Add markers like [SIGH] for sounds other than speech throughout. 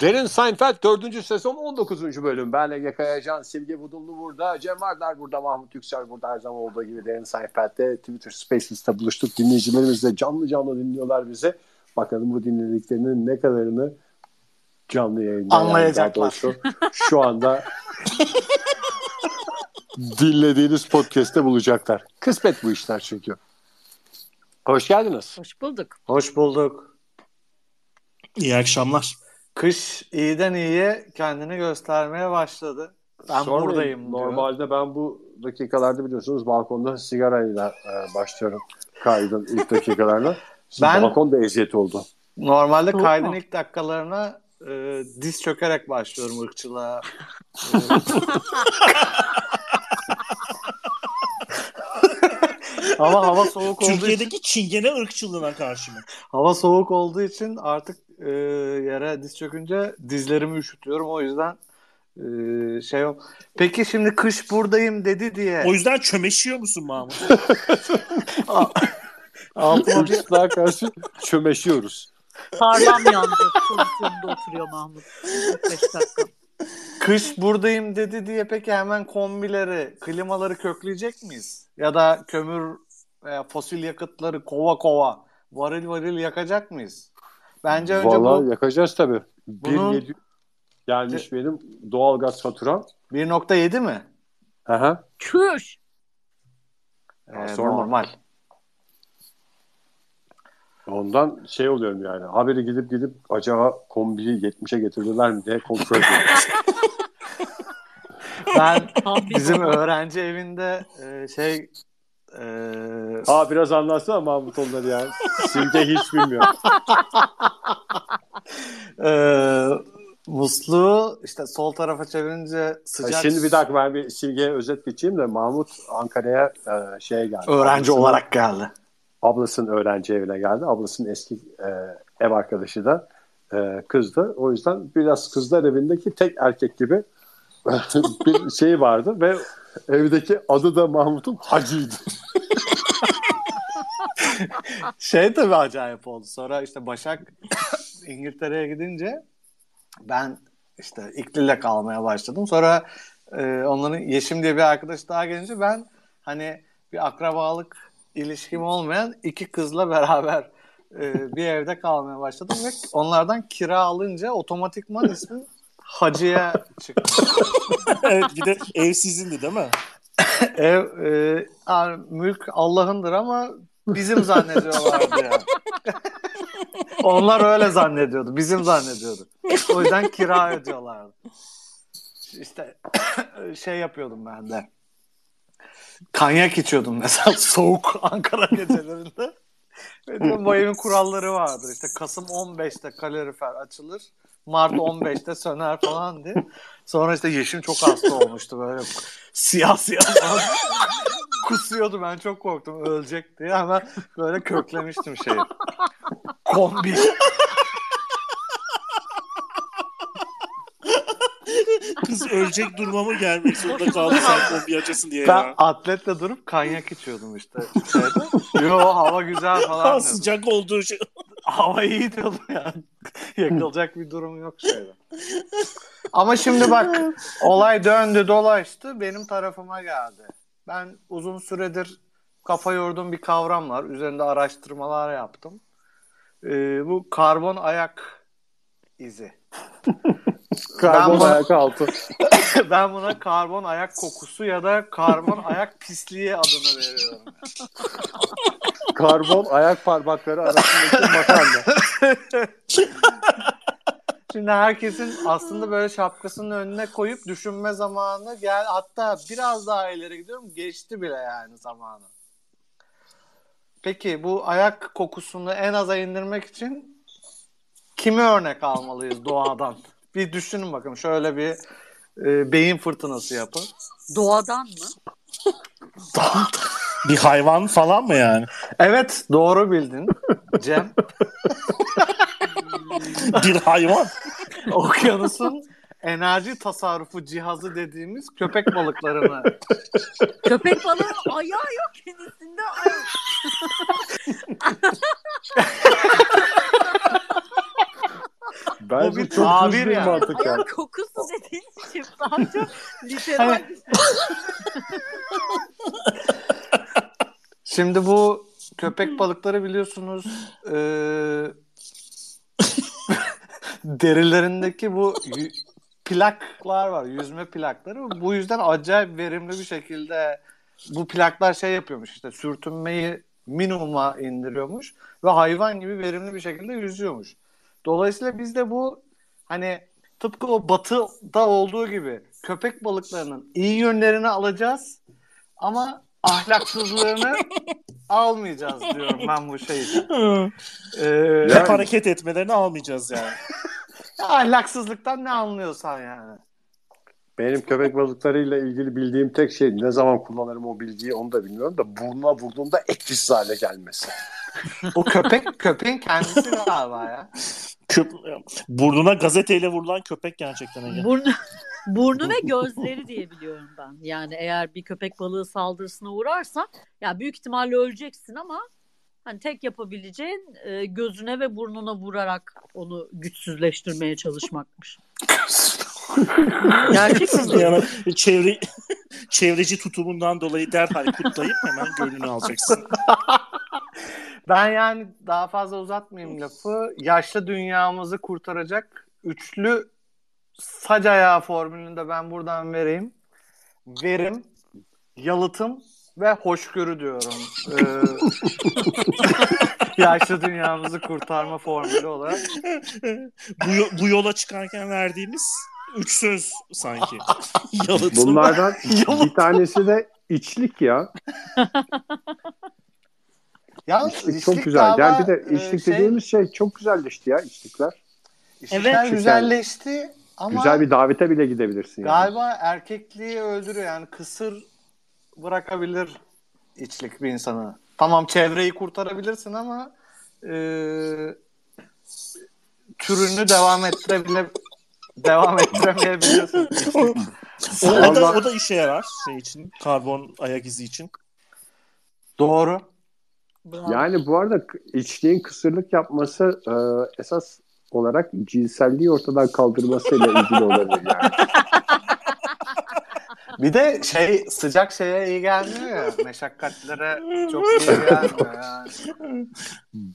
Derin Seinfeld 4. sezon 19. bölüm. Ben Ege Kayacan, Silge Budullu burada, Cem Vardar burada, Mahmut Yüksel burada her zaman olduğu gibi Derin Seinfeld'de Twitter Spaces'te buluştuk. Dinleyicilerimiz de canlı canlı dinliyorlar bizi. Bakalım bu dinlediklerinin ne kadarını canlı yayında anlayacaklar. Yani şu anda dinlediğiniz podcast'te bulacaklar. Kısmet bu işler çünkü. Hoş geldiniz. Hoş bulduk. Hoş bulduk. İyi akşamlar. Kış iyiden iyiye kendini göstermeye başladı. Ben Sormayın, buradayım diyor. Normalde ben bu dakikalarda biliyorsunuz balkonda sigarayla e, başlıyorum kaydın ilk dakikalarına. Şimdi Ben- balkon da eziyet oldu. Normalde Soğuk kaydın mu? ilk dakikalarına e, diz çökerek başlıyorum ırkçılığa. [LAUGHS] Ama hava soğuk olduğu için Türkiye'deki çingene ırkçılığına karşı mı? hava soğuk olduğu için artık e, yere diz çökünce dizlerimi üşütüyorum. O yüzden e, şey yok. Peki şimdi kış buradayım dedi diye O yüzden çömeşiyor musun Mahmut? altıma bir Hırsızlığa karşı çömeşiyoruz. Tarlam yandı pozisyonunda oturuyor Mahmut. 45 dakika. Kış buradayım dedi diye peki hemen kombileri, klimaları kökleyecek miyiz? Ya da kömür veya fosil yakıtları kova kova, varil varil yakacak mıyız? Bence önce Vallahi bu yakacağız tabii. Bunun- 1.700 gelmiş benim doğalgaz faturam. 1.7 mi? Aha. Çüş. Ee, sorma. normal. Ondan şey oluyorum yani. Haberi gidip gidip acaba kombiyi 70'e getirdiler mi diye kontrol ediyorum. [LAUGHS] Ben bizim öğrenci evinde e, şey e, Aa biraz anlatsana Mahmut onları ya. Simge hiç bilmiyor. [LAUGHS] e, musluğu işte sol tarafa çevirince sıcak Şimdi bir dakika ben bir Simge'ye özet geçeyim de Mahmut Ankara'ya e, şeye geldi. öğrenci Ablasının- olarak geldi. Ablasının öğrenci evine geldi. Ablasının eski e, ev arkadaşı da e, kızdı. O yüzden biraz kızlar evindeki tek erkek gibi [LAUGHS] bir şey vardı ve evdeki adı da Mahmut'un Hacı'ydı. [LAUGHS] Şey tabii acayip oldu. Sonra işte Başak İngiltere'ye gidince ben işte İkli'yle kalmaya başladım. Sonra e, onların Yeşim diye bir arkadaş daha gelince ben hani bir akrabalık ilişkim olmayan iki kızla beraber e, bir evde kalmaya başladım ve onlardan kira alınca otomatikman ismim Hacı'ya çıktı. [LAUGHS] evet bir de ev sizindi değil mi? Ev, e, yani mülk Allah'ındır ama bizim zannediyorlardı ya. [LAUGHS] Onlar öyle zannediyordu. Bizim zannediyordu. O yüzden kira ödüyorlardı. İşte [COUGHS] şey yapıyordum ben de. Kanyak içiyordum mesela [LAUGHS] soğuk Ankara gecelerinde. Ve diyorum, bu evin kuralları vardır. İşte Kasım 15'te kalorifer açılır. Mart 15'te söner falan diye. Sonra işte Yeşim çok hasta olmuştu böyle siyah siyah falan. Kusuyordu ben çok korktum ölecek diye hemen böyle köklemiştim şeyi. Kombi. Kız ölecek duruma mı gelmek zorunda [LAUGHS] kaldı sen kombi açasın diye Ben ya. atletle durup kanyak içiyordum işte. Şeyde. Yo hava güzel falan diyordum. sıcak olduğu şey. [LAUGHS] Hava iyi diyordum yani. [LAUGHS] Yakılacak bir durum yok şeyde. Ama şimdi bak olay döndü dolaştı benim tarafıma geldi. Ben uzun süredir kafa yorduğum bir kavram var. Üzerinde araştırmalar yaptım. Ee, bu karbon ayak izi. [LAUGHS] Karbon Ben- ayak altı. [LAUGHS] ben buna karbon ayak kokusu ya da karbon ayak pisliği adını veriyorum. Karbon ayak parmakları arasındaki makarna. [LAUGHS] Şimdi herkesin aslında böyle şapkasının önüne koyup düşünme zamanı gel hatta biraz daha ileri gidiyorum geçti bile yani zamanı. Peki bu ayak kokusunu en aza indirmek için kimi örnek almalıyız doğadan? Bir düşünün bakın şöyle bir e, beyin fırtınası yapın. Doğadan mı? [LAUGHS] Bir hayvan falan mı yani? Evet doğru bildin Cem. [LAUGHS] Bir hayvan. Okyanusun enerji tasarrufu cihazı dediğimiz köpek balıklarını Köpek balığının ayağı yok kendisinde. Ay, Bence bir çok tabir düz bir yani. mantık yani. Ayak kokusu dediğin için [LAUGHS] daha çok literal Hani- Şimdi bu köpek balıkları biliyorsunuz eee, [LAUGHS] derilerindeki bu y- plaklar var. Yüzme plakları. Bu yüzden acayip verimli bir şekilde bu plaklar şey yapıyormuş işte sürtünmeyi minimuma indiriyormuş ve hayvan gibi verimli bir şekilde yüzüyormuş. Dolayısıyla biz de bu hani tıpkı o batıda olduğu gibi köpek balıklarının iyi yönlerini alacağız ama ahlaksızlığını [LAUGHS] almayacağız diyorum ben bu şey için. Ee, Hep Yani- hareket etmelerini almayacağız yani. [LAUGHS] ahlaksızlıktan ne anlıyorsan yani. Benim köpek balıklarıyla ilgili bildiğim tek şey ne zaman kullanırım o bilgiyi onu da bilmiyorum da burnuna vurduğunda etkisiz hale gelmesi. O köpek köpeğin kendisi galiba ya. [LAUGHS] Köp burnuna gazeteyle vurulan köpek gerçekten Ege. burnu, [LAUGHS] burnu ve gözleri diye biliyorum ben. Yani eğer bir köpek balığı saldırısına uğrarsa ya büyük ihtimalle öleceksin ama hani tek yapabileceğin e, gözüne ve burnuna vurarak onu güçsüzleştirmeye çalışmakmış. Gerçek mi? Yani çevre çevreci tutumundan dolayı derhal kutlayıp hemen gönlünü alacaksın. [LAUGHS] Ben yani daha fazla uzatmayayım lafı. Yaşlı dünyamızı kurtaracak üçlü sac ayağı formülünü de ben buradan vereyim. Verim, yalıtım ve hoşgörü diyorum. Ee, [LAUGHS] yaşlı dünyamızı kurtarma formülü olarak. bu, bu yola çıkarken verdiğimiz üç söz sanki. [LAUGHS] Yalıtım. Bunlardan bir tanesi de içlik ya. [LAUGHS] Ya İçlik çok güzel. Yani bir de içlik dediğimiz şey çok güzelleşti ya içlikler. İçlikler Evet. güzelleşti ama Güzel bir davete bile gidebilirsin yani. Galiba erkekliği öldürüyor yani kısır bırakabilir içlik bir insana. Tamam çevreyi kurtarabilirsin ama e, türünü devam ettirebile devam ettiremeyebilirsin. [LAUGHS] O, o da, o da işe yarar şey için. Karbon ayak izi için. Doğru. Bravo. Yani bu arada içliğin kısırlık yapması e, esas olarak cinselliği ortadan kaldırmasıyla ilgili olabilir yani. [LAUGHS] Bir de şey sıcak şeye iyi gelmiyor ya. Meşakkatlere çok iyi gelmiyor yani.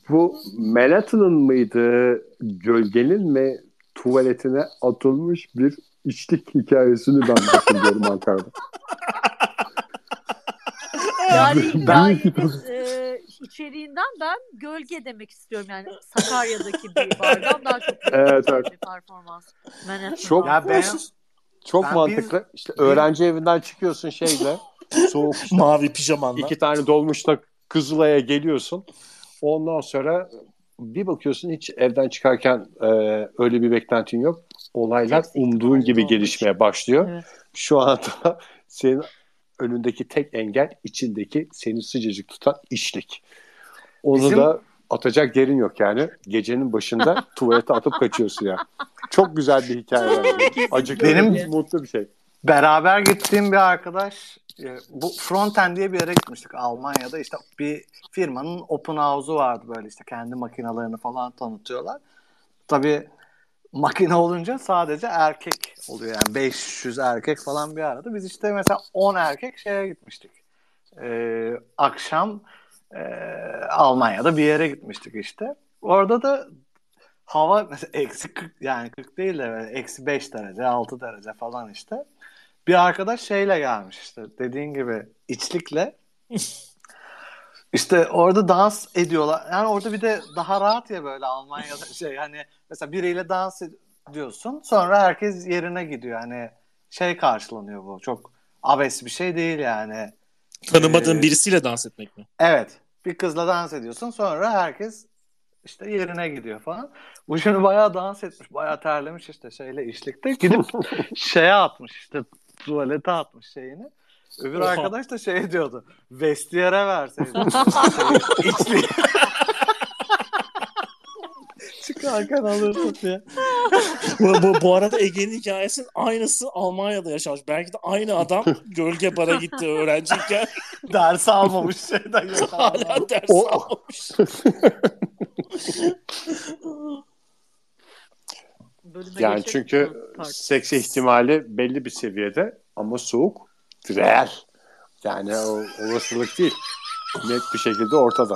Bu Manhattan'ın mıydı, gölgenin mi tuvaletine atılmış bir içlik hikayesini ben hatırlıyorum Ankara'da. [LAUGHS] Yani Ben- hikayenin e, içeriğinden ben gölge demek istiyorum. Yani Sakarya'daki bir bardan daha çok [LAUGHS] Evet, evet. bir performans. Çok- Ya ben Çok Ben mantıklı. İşte öğrenci evinden çıkıyorsun şeyle, [LAUGHS] soğuk işte, Mavi pijamanla. iki tane dolmuşta Kızılay'a geliyorsun. Ondan sonra bir bakıyorsun hiç evden çıkarken e, öyle bir beklentin yok. Olaylar Hepsi umduğun gibi doğru. gelişmeye başlıyor. Evet. Şu anda [LAUGHS] senin önündeki tek engel içindeki seni sıcacık tutan içlik. Onu Bizim- da atacak yerin yok yani. Gecenin başında [LAUGHS] tuvalete atıp kaçıyorsun ya. Çok güzel bir hikaye. Acıklı, Benim- mutlu bir şey. beraber gittiğim bir arkadaş e, bu Fronten diye bir yere gitmiştik Almanya'da işte bir firmanın open house'u vardı böyle işte kendi makinalarını falan tanıtıyorlar. Tabii makine olunca sadece erkek oluyor yani 500 erkek falan bir arada. Biz işte mesela 10 erkek şeye gitmiştik. Ee, akşam e, Almanya'da bir yere gitmiştik işte. Orada da hava mesela eksi 40 yani 40 değil de eksi 5 derece 6 derece falan işte. Bir arkadaş şeyle gelmiş işte dediğin gibi içlikle [LAUGHS] işte orada dans ediyorlar. Yani orada bir de daha rahat ya böyle Almanya'da [LAUGHS] şey hani mesela biriyle dans ediyorsun sonra herkes yerine gidiyor. Hani şey karşılanıyor bu. Çok abes bir şey değil yani. Tanımadığın Ee, birisiyle dans etmek mi? Evet. Bir kızla dans ediyorsun sonra herkes işte yerine gidiyor falan. Bu şimdi bayağı dans etmiş. Bayağı terlemiş işte şeyle işlikte. Gidip [LAUGHS] şeye atmış işte tuvalete atmış şeyini. Öbür Oha. arkadaş da şey diyordu. Vestiyere verseydin. [LAUGHS] içli. Çıkarken alırsın diye. bu, bu, bu arada Ege'nin hikayesinin aynısı Almanya'da yaşamış. Belki de aynı adam gölge bara gitti öğrenciyken [LAUGHS] Ders almamış [LAUGHS] şeyden yok. hala ders O- almamış. Yani çünkü seks ihtimali belli bir seviyede ama soğuk reel. Yani o olasılık değil. Net bir şekilde ortada.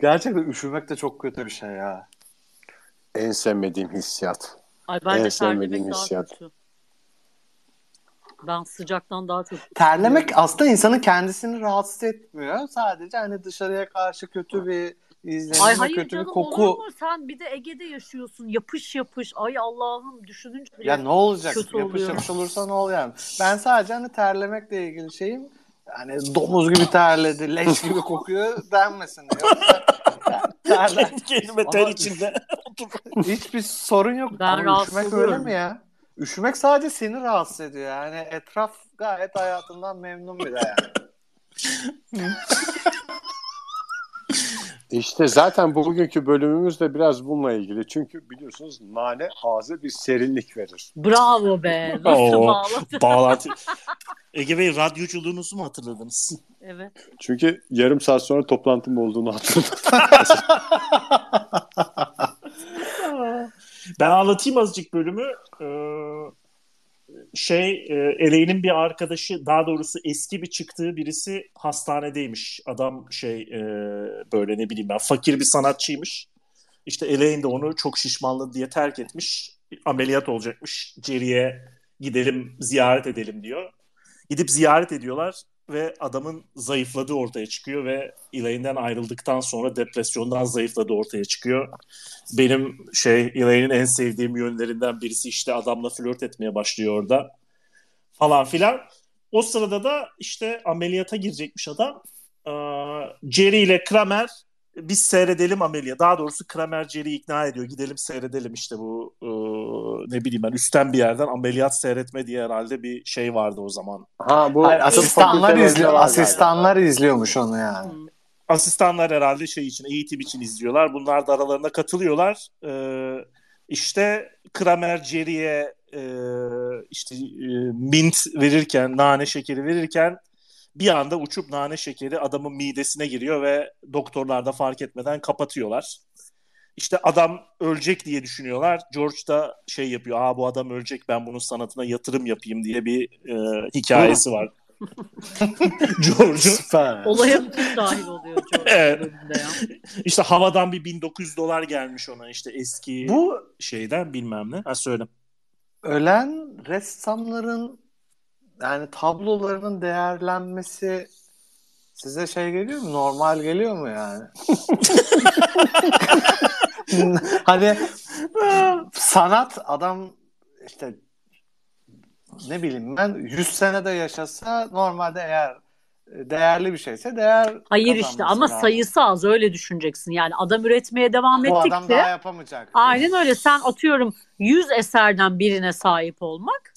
Gerçekten üşümek de çok kötü bir şey ya. En sevmediğim hissiyat. Ay en bence sevmediğim daha hissiyat. kötü. Ben sıcaktan daha çok Terlemek aslında insanın kendisini rahatsız etmiyor. Sadece hani dışarıya karşı kötü bir izlenim Ay hayır kötü canım bir olur koku. mu? Sen bir de Ege'de yaşıyorsun. Yapış yapış. Ay Allah'ım düşününce bile Ya ne olacak? kötü Yapış oluyor. yapış olursa ne oluyor yani? Ben sadece hani terlemekle ilgili şeyim yani domuz gibi terledi, leş gibi kokuyor denmesin. Yoksa [LAUGHS] terler. Kendime ter içinde. Hiçbir sorun yok. Ben Ama rahatsız üşümek öyle mi ya? Üşümek sadece seni rahatsız ediyor. Yani etraf gayet hayatından memnun bir de yani. [LAUGHS] İşte zaten bugünkü bölümümüz de biraz bununla ilgili. Çünkü biliyorsunuz nane ağza bir serinlik verir. bravo be. [LAUGHS] Nasıl Oo. bağladı? Bağlantı. [LAUGHS] Ege Bey radyoculuğunuzu mu hatırladınız? Evet. Çünkü yarım saat sonra toplantım olduğunu hatırladım. [LAUGHS] Ben anlatayım azıcık bölümü. Ee, şey, e, Elaine'in bir arkadaşı, daha doğrusu eski bir çıktığı birisi hastanedeymiş. Adam şey, e, böyle ne bileyim ben, fakir bir sanatçıymış. İşte Elaine de onu çok şişmanladı diye terk etmiş. Ameliyat olacakmış. Jerry'e gidelim, ziyaret edelim diyor. Gidip ziyaret ediyorlar ve adamın zayıfladığı ortaya çıkıyor ve Elaine'den ayrıldıktan sonra depresyondan zayıfladığı ortaya çıkıyor. Benim şey Elaine'in en sevdiğim yönlerinden birisi işte adamla flört etmeye başlıyor orada falan filan. O sırada da işte ameliyata girecekmiş adam. Ee, Jerry ile Kramer biz seyredelim ameliyat. Daha doğrusu Kramer Jerry'i ikna ediyor. Gidelim seyredelim işte bu e, ne bileyim ben üstten bir yerden ameliyat seyretme diye herhalde bir şey vardı o zaman. Ha bu Hayır, asistanlar izliyor. Asistanlar izliyormuş onu yani. Hmm. asistanlar herhalde şey için eğitim için izliyorlar. Bunlar da aralarına katılıyorlar. Ee, işte Kramer Jerry'e e, işte e, mint verirken, nane şekeri verirken bir anda uçup nane şekeri adamın midesine giriyor ve doktorlar da fark etmeden kapatıyorlar. İşte adam ölecek diye düşünüyorlar. George da şey yapıyor. Aa bu adam ölecek ben bunun sanatına yatırım yapayım diye bir e, hikayesi var. [LAUGHS] George'un Süper. Olaya bütün dahil oluyor George [LAUGHS] Evet. ya. İşte havadan bir 1900 dolar gelmiş ona işte eski Bu şeyden bilmem ne. Ha söyle. ölen ressamların yani tablolarının değerlenmesi size şey geliyor mu? Normal geliyor mu yani? [LAUGHS] hani sanat adam işte ne bileyim ben 100 senede yaşasa normalde eğer değerli bir şeyse değer Hayır işte ama lazım. sayısı az öyle düşüneceksin. Yani adam üretmeye devam bu adam ettikçe daha yapamayacak. aynen öyle sen atıyorum 100 eserden birine sahip olmak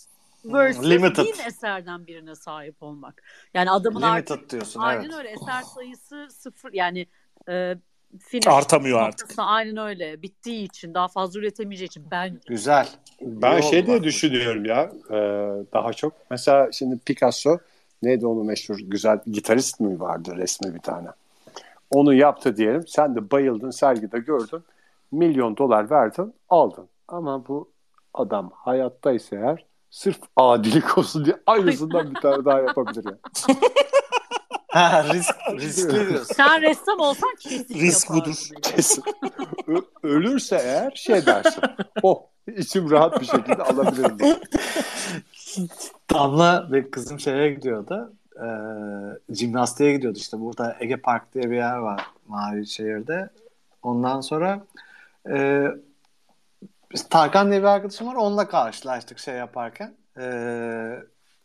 versus limited. 1000 eserden birine sahip olmak. Yani adamın Limited artık diyorsun aynen evet. öyle eser sayısı sıfır yani e, finish Artamıyor artık. aynen öyle bittiği için daha fazla üretemeyeceği için ben Güzel. Ben şey diye düşünüyorum ya e, daha çok. Mesela şimdi Picasso neydi onun meşhur güzel gitarist mi vardı resmi bir tane. Onu yaptı diyelim. Sen de bayıldın sergide gördün. Milyon dolar verdin aldın. Ama bu adam hayattaysa eğer sırf adilik olsun diye aynısından bir tane daha yapabilir ya. Ha, risk, riskli diyorsun. sen ressam olsan kesin Risk yapardın. budur. Kesin. Ö- ölürse eğer şey dersin. Oh içim rahat bir şekilde alabilirim. Damla ve kızım şeye gidiyordu. E, jimnastiğe gidiyordu işte. Burada Ege Park diye bir yer var Mavişehir'de. Ondan sonra e, Tarkan diye bir arkadaşım var. Onunla karşılaştık şey yaparken. E,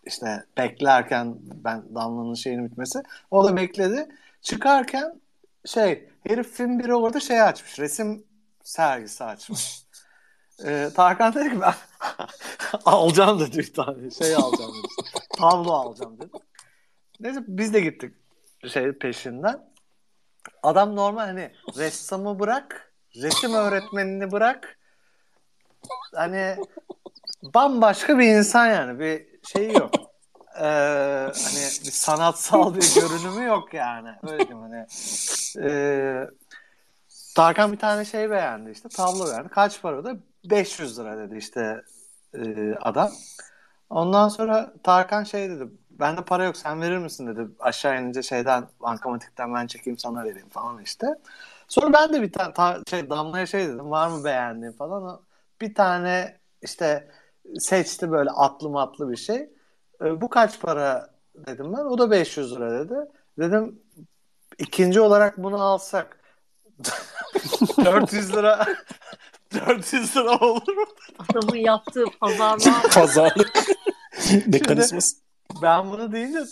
işte beklerken ben Damla'nın şeyini bitmesi. O da bekledi. Çıkarken şey herif film biri orada şey açmış. Resim sergisi açmış. [LAUGHS] Ee, Tarkan dedi ki ben [LAUGHS] alacağım dedi bir tane şey alacağım dedi. [LAUGHS] Tablo alacağım dedi. Neyse biz de gittik şey peşinden. Adam normal hani ressamı bırak, resim öğretmenini bırak. Hani bambaşka bir insan yani bir şeyi yok. Ee, hani bir sanatsal bir görünümü yok yani. Öyle diyeyim hani. Ee, Tarkan bir tane şey beğendi işte tablo beğendi. Kaç para da? 500 lira dedi işte e, adam. Ondan sonra Tarkan şey dedi. Bende para yok sen verir misin dedi. Aşağı inince şeyden bankamatikten ben çekeyim sana vereyim falan işte. Sonra ben de bir tane ta- şey Damla'ya şey dedim. Var mı beğendiğin falan. Bir tane işte seçti böyle atlı matlı bir şey. E, bu kaç para dedim ben. O da 500 lira dedi. Dedim ikinci olarak bunu alsak [LAUGHS] 400 lira [LAUGHS] 400 lira olur mu? Adamın yaptığı pazarlığa Pazarlık mekanizması. Ben bunu deyince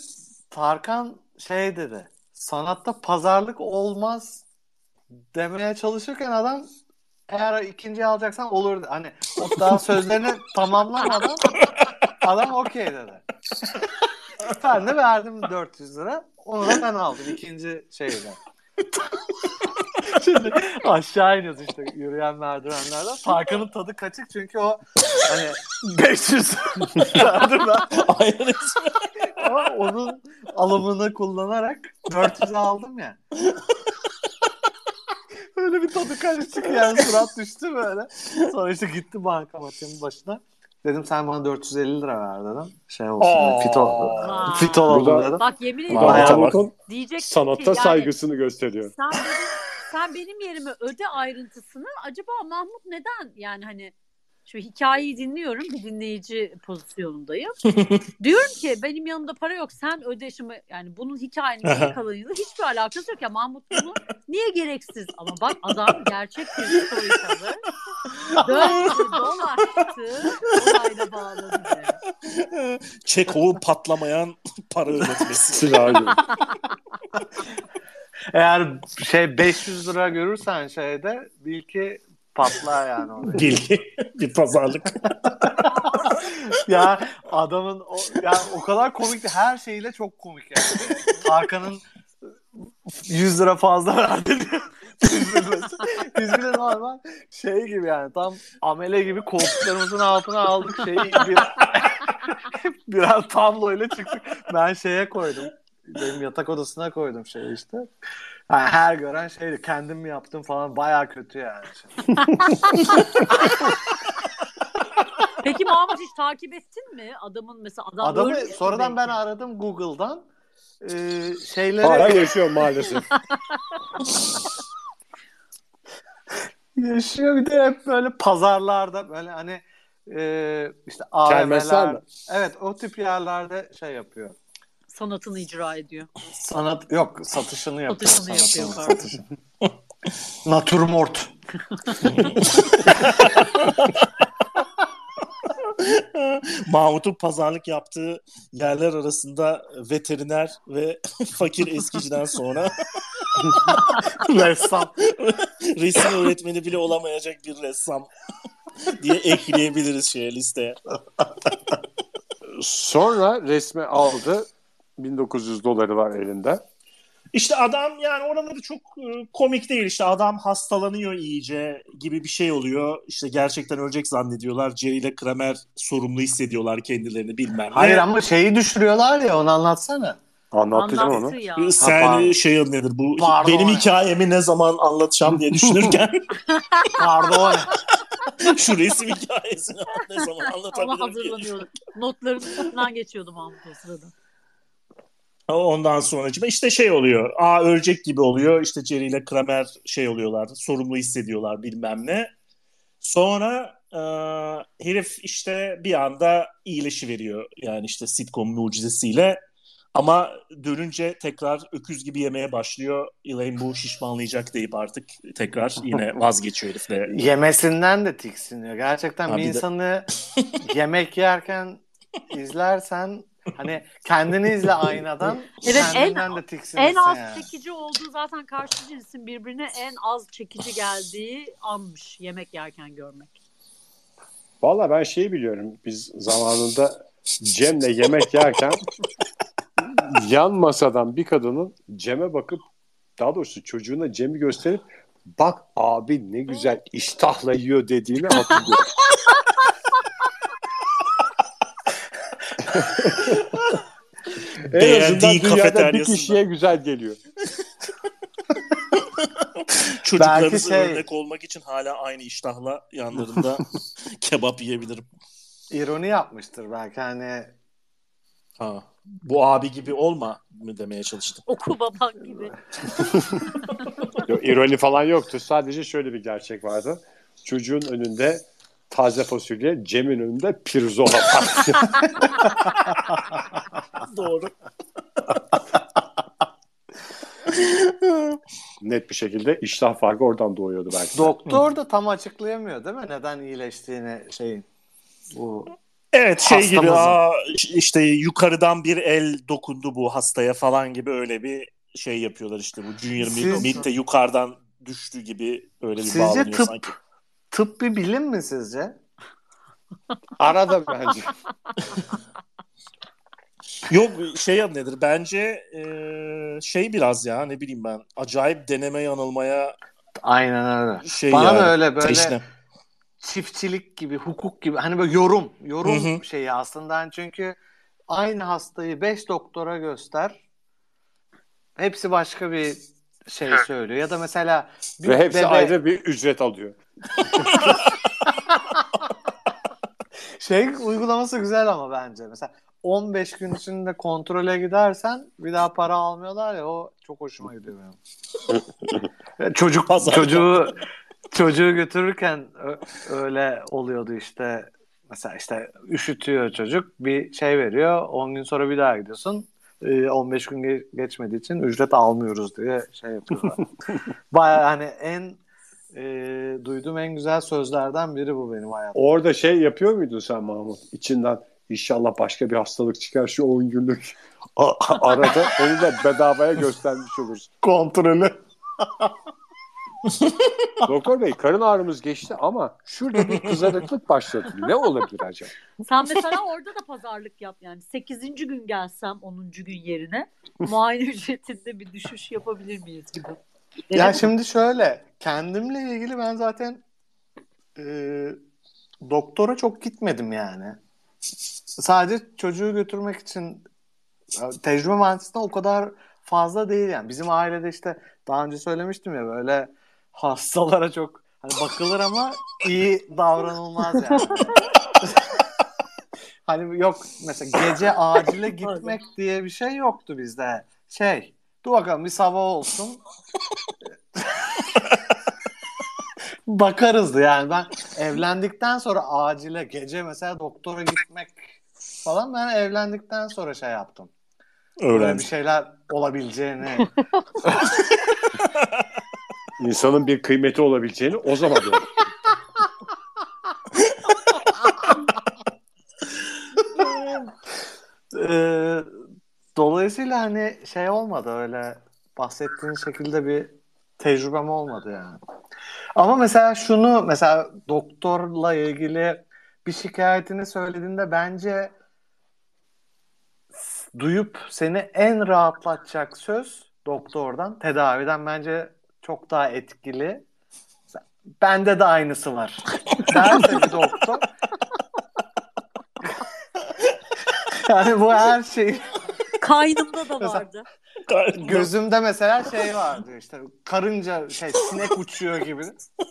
Tarkan şey dedi. Sanatta pazarlık olmaz demeye çalışırken adam eğer ikinciyi alacaksan olur. Hani o daha sözlerini tamamlamadan adam okey dedi. Ben de verdim 400 lira. Onu da ben aldım ikinci şeyden. Şimdi aşağı iniyoruz işte yürüyen merdivenlerden. Tarkan'ın tadı kaçık çünkü o hani 500 verdim ben. Aynen. Ama onun alımını kullanarak 400 aldım ya. Öyle bir tadı karışık yani surat düştü böyle. Sonra işte gitti bankamatiğin başına. Dedim sen bana 450 lira ver dedim. Şey olsun Aa. fit, ol, Aa. fit olalım Burada- dedim. Bak yemin ediyorum Bayağı Mahmut'un diyecek sanatta ki yani saygısını gösteriyor. sen benim, sen benim yerime öde ayrıntısını acaba Mahmut neden yani hani şu hikayeyi dinliyorum. Bir dinleyici pozisyonundayım. [LAUGHS] Diyorum ki benim yanımda para yok. Sen öde şimdi. Yani bunun hikayenin geri kalanıyla hiçbir alakası yok. Ya Mahmut bunu niye gereksiz? Ama bak adam gerçek bir storyteller. 4 dolar çıktı olayla bağladı. Diye. Çekov'un patlamayan para ödetmesi. [LAUGHS] [LAUGHS] Eğer şey 500 lira görürsen şeyde bil ki patlar yani orada. Bilgi. bir pazarlık. [LAUGHS] ya adamın o, ya o kadar komikti. Her şeyiyle çok komik yani. Tarkan'ın 100 lira fazla verdi üzülmesi. Biz bile normal şey gibi yani tam amele gibi koltuklarımızın altına aldık şeyi bir, [LAUGHS] birer tabloyla çıktık. Ben şeye koydum. Benim yatak odasına koydum şey işte. Yani her gören şeydi. Kendim mi yaptım falan baya kötü yani. [LAUGHS] Peki Mahmut hiç takip ettin mi? Adamın mesela adam Adamı ölmüş mü sonradan ben belki? aradım Google'dan. Ee, şeyleri Hala yaşıyor maalesef. [LAUGHS] yaşıyor bir de hep böyle pazarlarda böyle hani e, işte Kermesler AVM'ler. mi? Evet o tip yerlerde şey yapıyor. Sanatını icra ediyor. Sanat yok satışını yapıyor. Satışını yapıyor, pardon. satışını. [LAUGHS] Natürmort. [LAUGHS] Mahmut'un pazarlık yaptığı yerler arasında veteriner ve [LAUGHS] fakir eskiciden sonra Ressam. resim öğretmeni bile olamayacak bir ressam diye ekleyebiliriz şeye listeye. Sonra resmi aldı. 1900 doları var elinde. İşte adam yani oraları çok e, komik değil. İşte adam hastalanıyor iyice gibi bir şey oluyor. İşte gerçekten ölecek zannediyorlar. Jerry ile Kramer sorumlu hissediyorlar kendilerini bilmem ne. Hayır ama şeyi düşürüyorlar ya onu anlatsana. Anlattı onu. ya. Sen pardon. şey nedir bu Pardon. benim hikayemi ne zaman anlatacağım diye düşünürken [LAUGHS] Pardon. şu resim hikayesini ne zaman anlatabilirim diye hazırlanıyordum. Notların üstünden geçiyordum Mahmut o sırada. Ondan sonra işte şey oluyor. Aa ölecek gibi oluyor. İşte Jerry ile Kramer şey oluyorlar. Sorumlu hissediyorlar bilmem ne. Sonra e, herif işte bir anda iyileşiveriyor. Yani işte sitcom mucizesiyle. Ama dönünce tekrar öküz gibi yemeye başlıyor. Elaine bu şişmanlayacak deyip artık tekrar yine [LAUGHS] vazgeçiyor herifle. Yemesinden de tiksiniyor. Gerçekten Ha, bir bir de- insanı [LAUGHS] yemek yerken izlersen hani kendini izle aynadan [LAUGHS] Evet, en- de En az yani. çekici olduğu zaten karşı cinsin birbirine en az çekici geldiği anmış yemek yerken görmek. Valla ben şeyi biliyorum. Biz zamanında Cem'le yemek yerken [LAUGHS] yan masadan bir kadının Cem'e bakıp daha doğrusu çocuğuna Cem'i gösterip bak abi ne güzel iştahla yiyor dediğini hatırlıyorum. [LAUGHS] en Beğendiği azından dünyada bir kişiye güzel geliyor. [LAUGHS] Çocuklarınıza şey- örnek olmak için hala aynı iştahla yanlarında [LAUGHS] kebap yiyebilirim. İroni yapmıştır belki hani Ha. Bu abi gibi olma mı demeye çalıştım. [LAUGHS] Oku baban gibi. Yok, ironi falan yoktu. Sadece şöyle bir gerçek vardı. Çocuğun önünde taze fasulye, Cem'in önünde pirzola var. [LAUGHS] Doğru. Net bir şekilde iştah farkı oradan doğuyordu belki. doktor da tam açıklayamıyor değil mi? Neden iyileştiğini şeyin. Bu Evet şey gibi aa, işte yukarıdan bir el dokundu bu hastaya falan gibi öyle bir şey yapıyorlar işte bu Junior Siz- Mid de yukarıdan düştü gibi öyle bir Sizce bağlanıyor tıp- sanki. Tıp bir bilim mi sizce? [LAUGHS] Arada bence. Yok şey nedir bence e, şey biraz ya ne bileyim ben acayip deneme yanılmaya Aynen öyle. şey Bana yani, da öyle böyle teşne. çiftçilik gibi, hukuk gibi hani böyle yorum, yorum Hı hı. şeyi aslında Hani çünkü aynı hastayı 5 doktora göster. Hepsi başka bir şey söylüyor. Ya da mesela bir Ve hepsi bebe- ayrı bir ücret alıyor. [LAUGHS] şey uygulaması güzel ama bence. Mesela 15 gün içinde kontrole gidersen bir daha para almıyorlar ya o çok hoşuma gidiyor benim. [LAUGHS] Çocuk Pazar. çocuğu çocuğu götürürken öyle oluyordu işte. Mesela işte üşütüyor çocuk bir şey veriyor 10 gün sonra bir daha gidiyorsun. Ee, 15 gün ge- geçmediği için ücret almıyoruz diye şey yapıyorlar. [LAUGHS] Baya hani en e, duyduğum en güzel sözlerden biri bu benim hayatımda. Orada şey yapıyor muydun sen Mahmut? İçinden inşallah başka bir hastalık çıkar şu 10 günlük arada [LAUGHS] onu da bedavaya göstermiş oluruz. Kontrolü. [LAUGHS] Doktor bey karın ağrımız geçti ama şurada bir kızarıklık başladı. Ne olabilir acaba? Sen mesela orada da pazarlık yap yani. 8. gün gelsem 10. gün yerine muayene ücretinde bir düşüş yapabilir miyiz gibi. Ya mi? şimdi şöyle kendimle ilgili ben zaten e, doktora çok gitmedim yani. Sadece çocuğu götürmek için tecrübe mühendisliğinde o kadar fazla değil yani. Bizim ailede işte daha önce söylemiştim ya böyle hastalara çok hani bakılır ama iyi davranılmaz yani. [LAUGHS] hani yok mesela gece acile gitmek diye bir şey yoktu bizde. Şey dur bakalım bir sabah olsun. Bakarızdı yani ben evlendikten sonra acile gece mesela doktora gitmek falan ben evlendikten sonra şey yaptım. Böyle bir şeyler olabileceğini [LAUGHS] İnsanın bir kıymeti olabileceğini o zaman gördüm. [LAUGHS] Ee, dolayısıyla hani şey olmadı öyle bahsettiğin şekilde bir tecrübem olmadı yani. Ama mesela şunu mesela doktorla ilgili bir şikayetini söylediğinde bence duyup seni en rahatlatacak söz doktordan, tedaviden bence çok daha etkili. Bende de aynısı var. [LAUGHS] Derse bir doktor. [LAUGHS] yani bu her şey Kaynımda da Mesela- gözümde mesela şey vardı işte karınca şey sinek uçuyor gibi.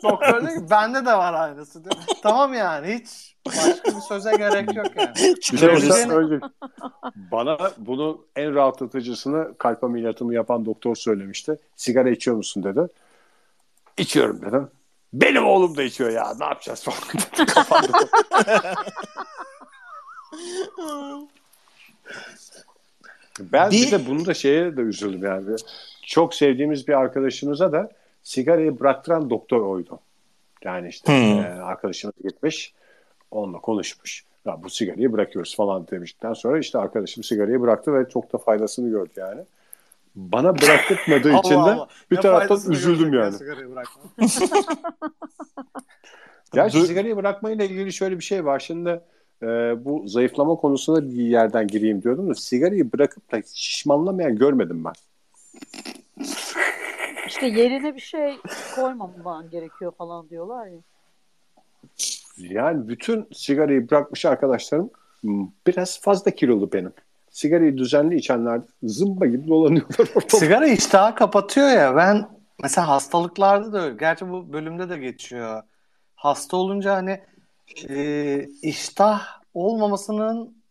Doktor diyor ki bende de var aynısı diyor. Tamam yani hiç başka bir söze gerek yok yani. Bir de Çıkar Gözün- mesela önce bana bunun en rahatlatıcısını kalp ameliyatımı yapan doktor söylemişti. Sigara içiyor musun dedi. İçiyorum dedim. Benim oğlum da içiyor ya ne yapacağız falan. [LAUGHS] Kafamda. [LAUGHS] ben bir... Bir- de bunu da şeye de üzüldüm yani. Çok sevdiğimiz bir arkadaşımıza da sigarayı bıraktıran doktor oydu. Yani işte Hmm. e, arkadaşımız gitmiş onunla konuşmuş. Ya bu sigarayı bırakıyoruz falan demişten sonra işte arkadaşım sigarayı bıraktı ve çok da faydasını gördü yani. Bana bıraktırmadığı [LAUGHS] için de Allah bir Ne taraftan üzüldüm ya yani. sigarayı [LAUGHS] [LAUGHS] Dö- sigarayı bırakmayla ilgili şöyle bir şey var. Şimdi e, bu zayıflama konusuna bir yerden gireyim diyordum da sigarayı bırakıp da şişmanlamayan görmedim ben. İşte yerine bir şey koymaman gerekiyor falan diyorlar ya. Yani bütün sigarayı bırakmış arkadaşlarım m, biraz fazla kilolu benim. Sigarayı düzenli içenler zımba gibi dolanıyorlar ortada. Sigara iştahı kapatıyor ya ben Mesela hastalıklarda da öyle. Gerçi bu bölümde de geçiyor. Hasta olunca hani e, iştah olmamasının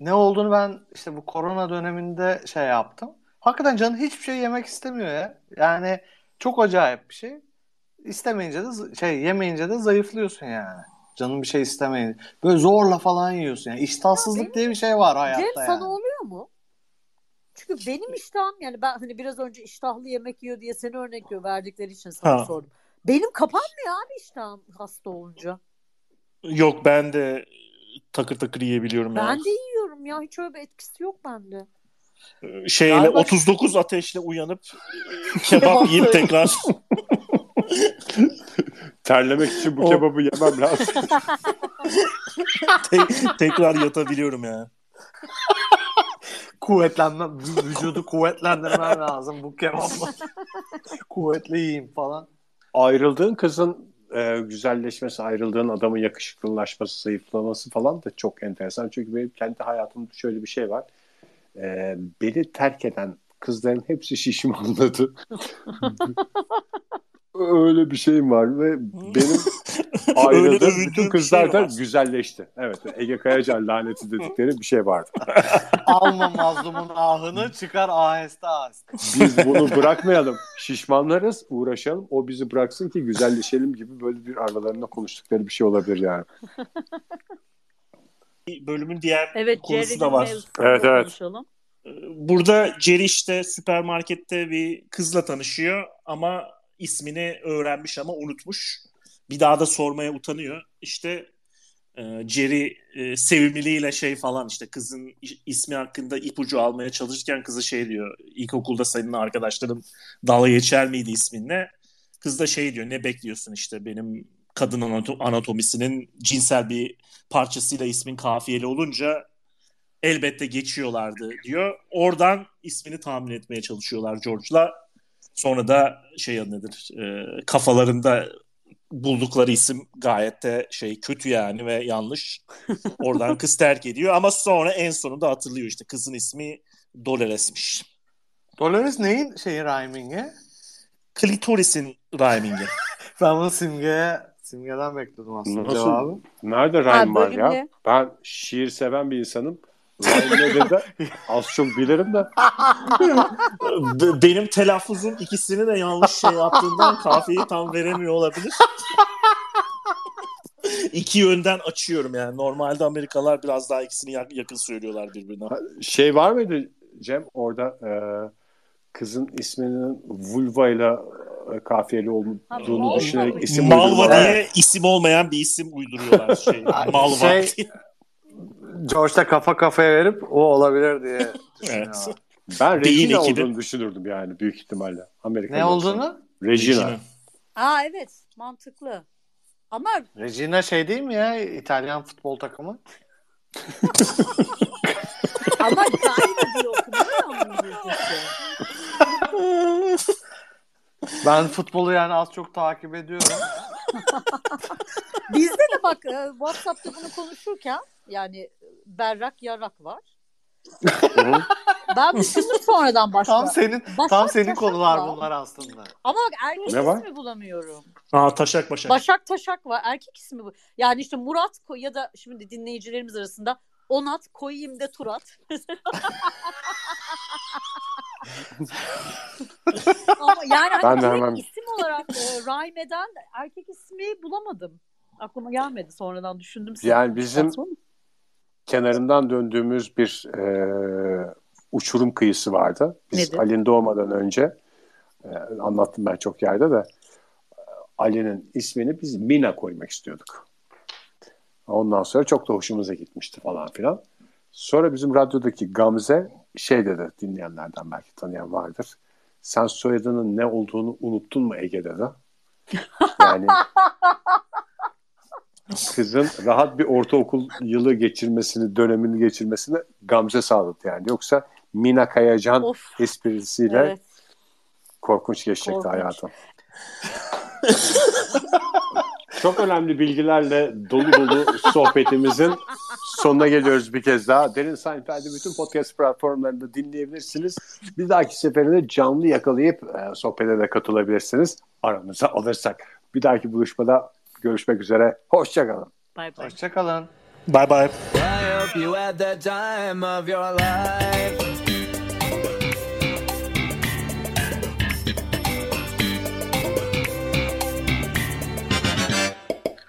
ne olduğunu ben işte bu korona döneminde şey yaptım. Hakikaten canın hiçbir şey yemek istemiyor ya. Yani çok acayip bir şey. İstemeyince de şey yemeyince de zayıflıyorsun yani. Canın bir şey istemeyince. Böyle zorla falan yiyorsun. Yani iştahsızlık diye bir şey var hayatta Cem yani. sana oluyor mu? Çünkü benim iştahım yani ben hani biraz önce iştahlı yemek yiyor diye seni örnek verdikleri için sana Ha. sordum. Benim kapanmıyor abi iştahım hasta olunca. Yok ben de takır takır yiyebiliyorum Ben yani. de yiyorum ya hiç öyle bir etkisi yok bende. Şeyle Galiba- 39 ateşle uyanıp [LAUGHS] kebap yiyip tekrar [LAUGHS] Terlemek için bu O- kebabı yemem lazım. [LAUGHS] te- tekrar yatabiliyorum yani. Kuvvetlenme, vü- vücudu kuvvetlendirmen lazım bu kebapla. Kuvvetli yiyeyim falan. Ayrıldığın kızın e, güzelleşmesi, ayrıldığın adamın yakışıklılaşması, zayıflaması falan da çok enteresan. Çünkü benim kendi hayatımda şöyle bir şey var. E, beni terk eden kızların hepsi şişmanladı. [LAUGHS] [LAUGHS] Öyle bir şeyim var ve benim [LAUGHS] ayrıldığım bütün bir kızlar şey güzelleşti. Evet, Ege Kayacan laneti dedikleri bir şey vardı. [LAUGHS] Alma mazlumun ahını çıkar aheste aheste. Biz bunu bırakmayalım. Şişmanlarız, uğraşalım. O bizi bıraksın ki güzelleşelim gibi böyle bir aralarında konuştukları bir şey olabilir yani. Bölümün diğer Evet konusu Jerry'nin da var. Evet, evet. konuşalım. Burada Jerry işte süpermarkette bir kızla tanışıyor ama ismini öğrenmiş ama unutmuş. Bir daha da sormaya utanıyor. İşte e, Jerry e, sevimliliğiyle şey falan işte kızın ismi hakkında ipucu almaya çalışırken kızı şey diyor. İlkokulda senin arkadaşların dalga geçer miydi isminle? Kız da şey diyor ne bekliyorsun işte benim kadın anato- anatomisinin cinsel bir parçasıyla ismin kafiyeli olunca elbette geçiyorlardı diyor. Oradan ismini tahmin etmeye çalışıyorlar George'la. Sonra da şey adı nedir? e, kafalarında buldukları isim gayet de şey kötü yani ve yanlış. Oradan [LAUGHS] kız terk ediyor ama sonra en sonunda hatırlıyor işte kızın ismi Dolores'miş. Dolores neyin şeyi rhyming'i? Klitoris'in rhyming'i. [LAUGHS] Ben bunu simgeye simgeden bekliyordum aslında Nasıl? cevabı. Nerede Ha, rhyme var ya? Ben şiir seven bir insanım. Rhyme nedir de [LAUGHS] az çok bilirim de. [LAUGHS] Be- Benim telaffuzum ikisini de yanlış şey yaptığından kafiyeyi tam veremiyor olabilir. [LAUGHS] İki yönden açıyorum yani. Normalde Amerikalılar biraz daha ikisini yak- yakın söylüyorlar birbirine. Şey var mıydı Cem orada e, kızın isminin vulva ile e, kafiyeli olduğunu düşünerek isim Malva diye isim olmayan bir isim uyduruyorlar. Şey, Malva Şey-. George'da kafa kafaya verip o olabilir diye. Evet. Ben Regina olduğunu düşünürdüm yani büyük ihtimalle. Amerika Ne olduğunu? Regina. Regina. Aa evet mantıklı. Ama Regina şey değil mi ya İtalyan futbol takımı? [LAUGHS] ama China diye okunuyor. Ben futbolu yani az çok takip ediyorum. Bizde de bak e, WhatsApp'ta bunu konuşurken yani berrak yarak var. Ben düşündüm sonradan başka. Tam senin Başak tam senin konular var. bunlar aslında. Ama bak erkek Ne var? ismi bulamıyorum. Aa taşak başak. Başak Taşak var. Erkek ismi bu. Yani işte Murat Ko- ya da şimdi dinleyicilerimiz arasında Onat koyayım de Turat. [LAUGHS] Ama yani hani Ben de hemen- isim olarak e, rhyme eden erkek ismi bulamadım. Aklıma gelmedi. Sonradan düşündüm. Yani bizim-? Kenarından döndüğümüz bir e, uçurum kıyısı vardı. Biz Nedir? Ali'nin doğmadan önce e, anlattım ben çok yerde de Ali'nin ismini biz Mina koymak istiyorduk. Ondan sonra çok da hoşumuza gitmişti falan filan. Sonra bizim radyodaki Gamze şey dedi dinleyenlerden belki tanıyan vardır. Sen soyadının ne olduğunu unuttun mu Ege dedi. [LAUGHS] Yani kızın rahat bir ortaokul yılı geçirmesini, dönemini geçirmesini Gamze sağladı yani. Yoksa Mina Kayacan Of. esprisiyle Evet. korkunç geçecekti Korkunç. hayatım. [LAUGHS] Çok önemli bilgilerle dolu dolu sohbetimizin sonuna geliyoruz bir kez daha. Derin Seinfeld'i bütün podcast platformlarında dinleyebilirsiniz. Bir dahaki seferinde canlı yakalayıp e, sohbete de katılabilirsiniz. Aramıza alırsak. Bir dahaki buluşmada görüşmek üzere. Hoşçakalın. Bye bye. Hoşçakalın. Bye bye. I hope you had the time of your life.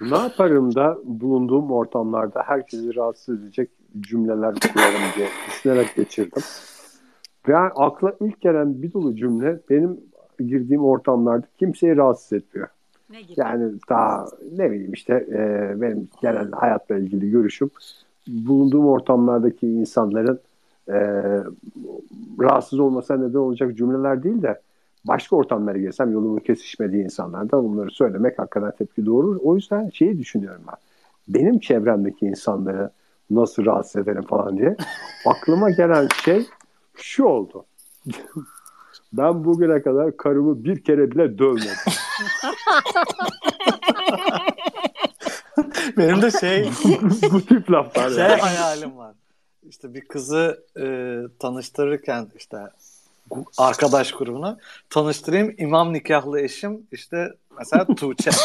Ne yaparım da bulunduğum ortamlarda herkesi rahatsız edecek cümleler kurarım diye düşünerek geçirdim. Ve akla ilk gelen bir dolu cümle benim girdiğim ortamlarda kimseyi rahatsız etmiyor. Ne gibi? Yani daha ne bileyim işte e, benim genel hayatla ilgili görüşüm bulunduğum ortamlardaki insanların e, rahatsız olmasına neden olacak cümleler değil de başka ortamlara girsem yolumun kesişmediği insanlardan bunları söylemek hakikaten tepki doğurur. O yüzden şeyi düşünüyorum ben. Benim çevremdeki insanları nasıl rahatsız ederim falan diye. [LAUGHS] Aklıma gelen şey şu oldu. ben bugüne kadar karımı bir kere bile dövmedim. [LAUGHS] Benim de şey bu tip laflar. Şey yani. hayalim var. İşte bir kızı e, tanıştırırken işte arkadaş grubuna tanıştırayım imam nikahlı eşim işte mesela Tuğçe. [LAUGHS]